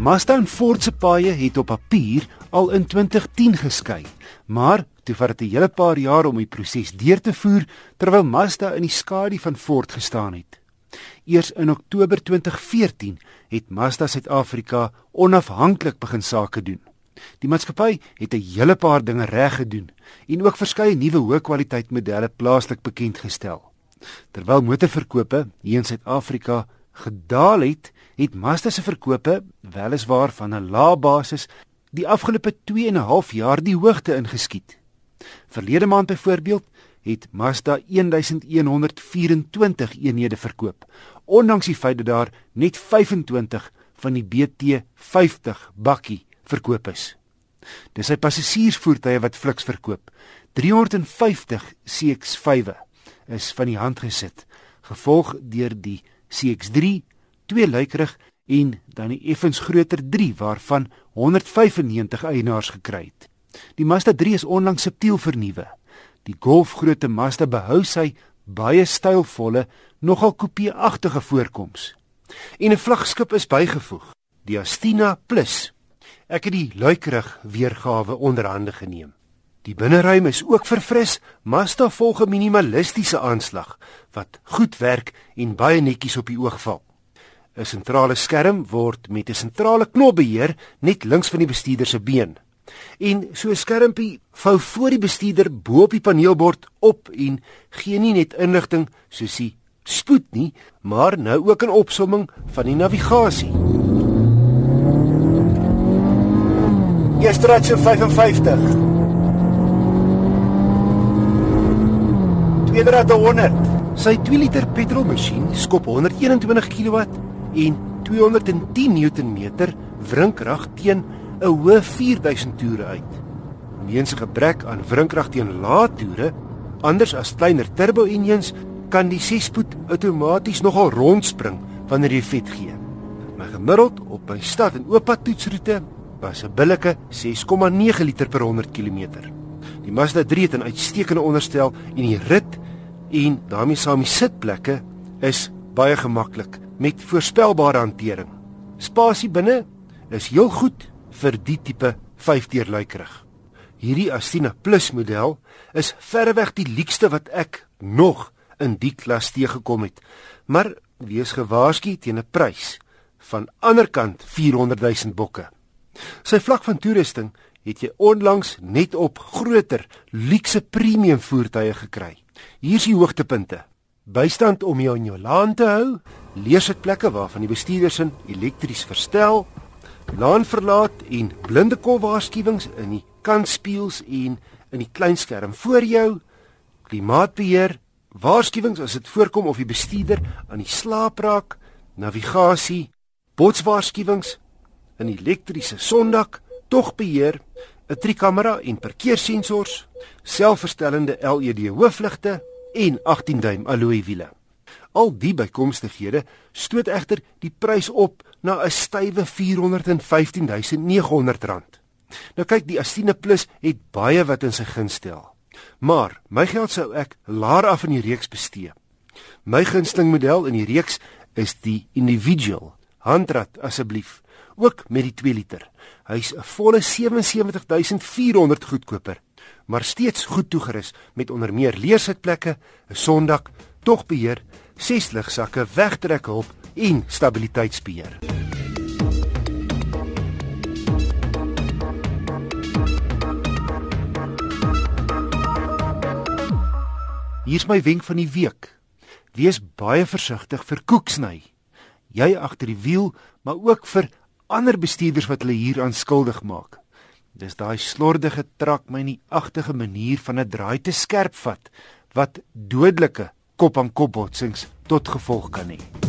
Mazda en Ford se paaie het op papier al in 2010 geskei, maar toe vat dit 'n hele paar jaar om die proses deur te voer terwyl Mazda in die skadu van Ford gestaan het. Eers in Oktober 2014 het Mazda Suid-Afrika onafhanklik begin sake doen. Die maatskappy het 'n hele paar dinge reg gedoen en ook verskeie nuwe hoë kwaliteit modelle plaaslik bekend gestel. Terwyl motorverkope hier in Suid-Afrika gedaal het, het Mazda se verkope weliswaar van 'n lae basis die afgelope 2 en 'n half jaar die hoogte ingeskiet. Verlede maand byvoorbeeld het Mazda 1124 eenhede verkoop, ondanks die feit dat daar net 25 van die BT50 bakkie verkoop is. Dis sy passasiersvoertuie wat Flix verkoop. 350 CX5 is van die hand gesit, gevolg deur die CX3 twee luikerig en dan die effens groter 3 waarvan 195 eienaars gekry het. Die Mazda 3 is onlangs subtiel vernuwe. Die golfgrootte Mazda behou sy baie stylvolle, nogal kopie-agtige voorkoms. En 'n vlaggenskap is bygevoeg, die Astina Plus. Ek het die luikerig weergawe onderhande geneem. Die binneruim is ook verfris. Mazda volg 'n minimalistiese aanslag wat goed werk en baie netjies op die oog val. 'n Sentrale skerm word met 'n sentrale knop beheer net links van die bestuurder se been. En so 'n skermpie vou voor die bestuurder bo op die paneelbord op en gee nie net inligting soos die spoed nie, maar nou ook 'n opsomming van die navigasie. Eerste rad so 55. Tweede rad 100. Sy 2 liter petrolmasjien skop 121 kW en 210 Nm wrinkrag teen 'n hoë 4000 toere uit. Weens 'n gebrek aan wrinkrag teen lae toere, anders as kleiner turbo engines, kan die 6-spoed outomaties nogal rondspring wanneer jy vet gee. Maar gemiddeld op my stad en ooppad toetsroete was 'n billike 6,9 liter per 100 km. Die Mazda 3 het 'n uitstekende onderstel en die rit en daarmee saam die sitplekke is baie gemaklik met voorspelbare hantering. Spasie binne is heel goed vir die tipe 5-deur luikerig. Hierdie Astina Plus model is verreweg die lykste wat ek nog in die klas teëgekom het. Maar wees gewaarsku teen 'n prys van anderkant 400 000 bokke. Sy vlak van toerusting het jy onlangs net op groter, luukse premium voertuie gekry. Hier is die hoogtepunte. Bystand om jou in jou laan te hou, leersitplekke waarvan die bestuurder sin elektries verstel, laan verlaat en blinde kol waarskuwings in die kantspieëls en in die kleinskerm voor jou, klimaatbeheer, waarskuwings as dit voorkom of die bestuurder aan die slaap raak, navigasie, botswaarskuwings in elektriese sondak, tog beheer, 'n trikamera en parkeersensors, selfverstellende LED hoofligte en 18 duim alloy wiele. Al die bykomstighede stoot egter die prys op na 'n stywe 415900 rand. Nou kyk, die Astina Plus het baie wat in sy guns stel. Maar my geld sou ek laer af in die reeks bestee. My gunsteling model in die reeks is die Individual. Handrat asseblief ook met die 2 liter. Hy's 'n volle 77400 goedkoper, maar steeds goed toegerus met onder meer leersitplekke, 'n sondak, togbeheer, 6 ligsakke, wegtrekhulp en stabiliteitsbeheer. Hier's my wenk van die week. Wees baie versigtig vir koeksny. Jy agter die wiel, maar ook vir ander bestuurders wat hulle hier aan skuldig maak. Dis daai slordige trak my nie agtige manier van 'n draai te skerp vat wat dodelike kop-aan-kop botsings tot gevolg kan hê.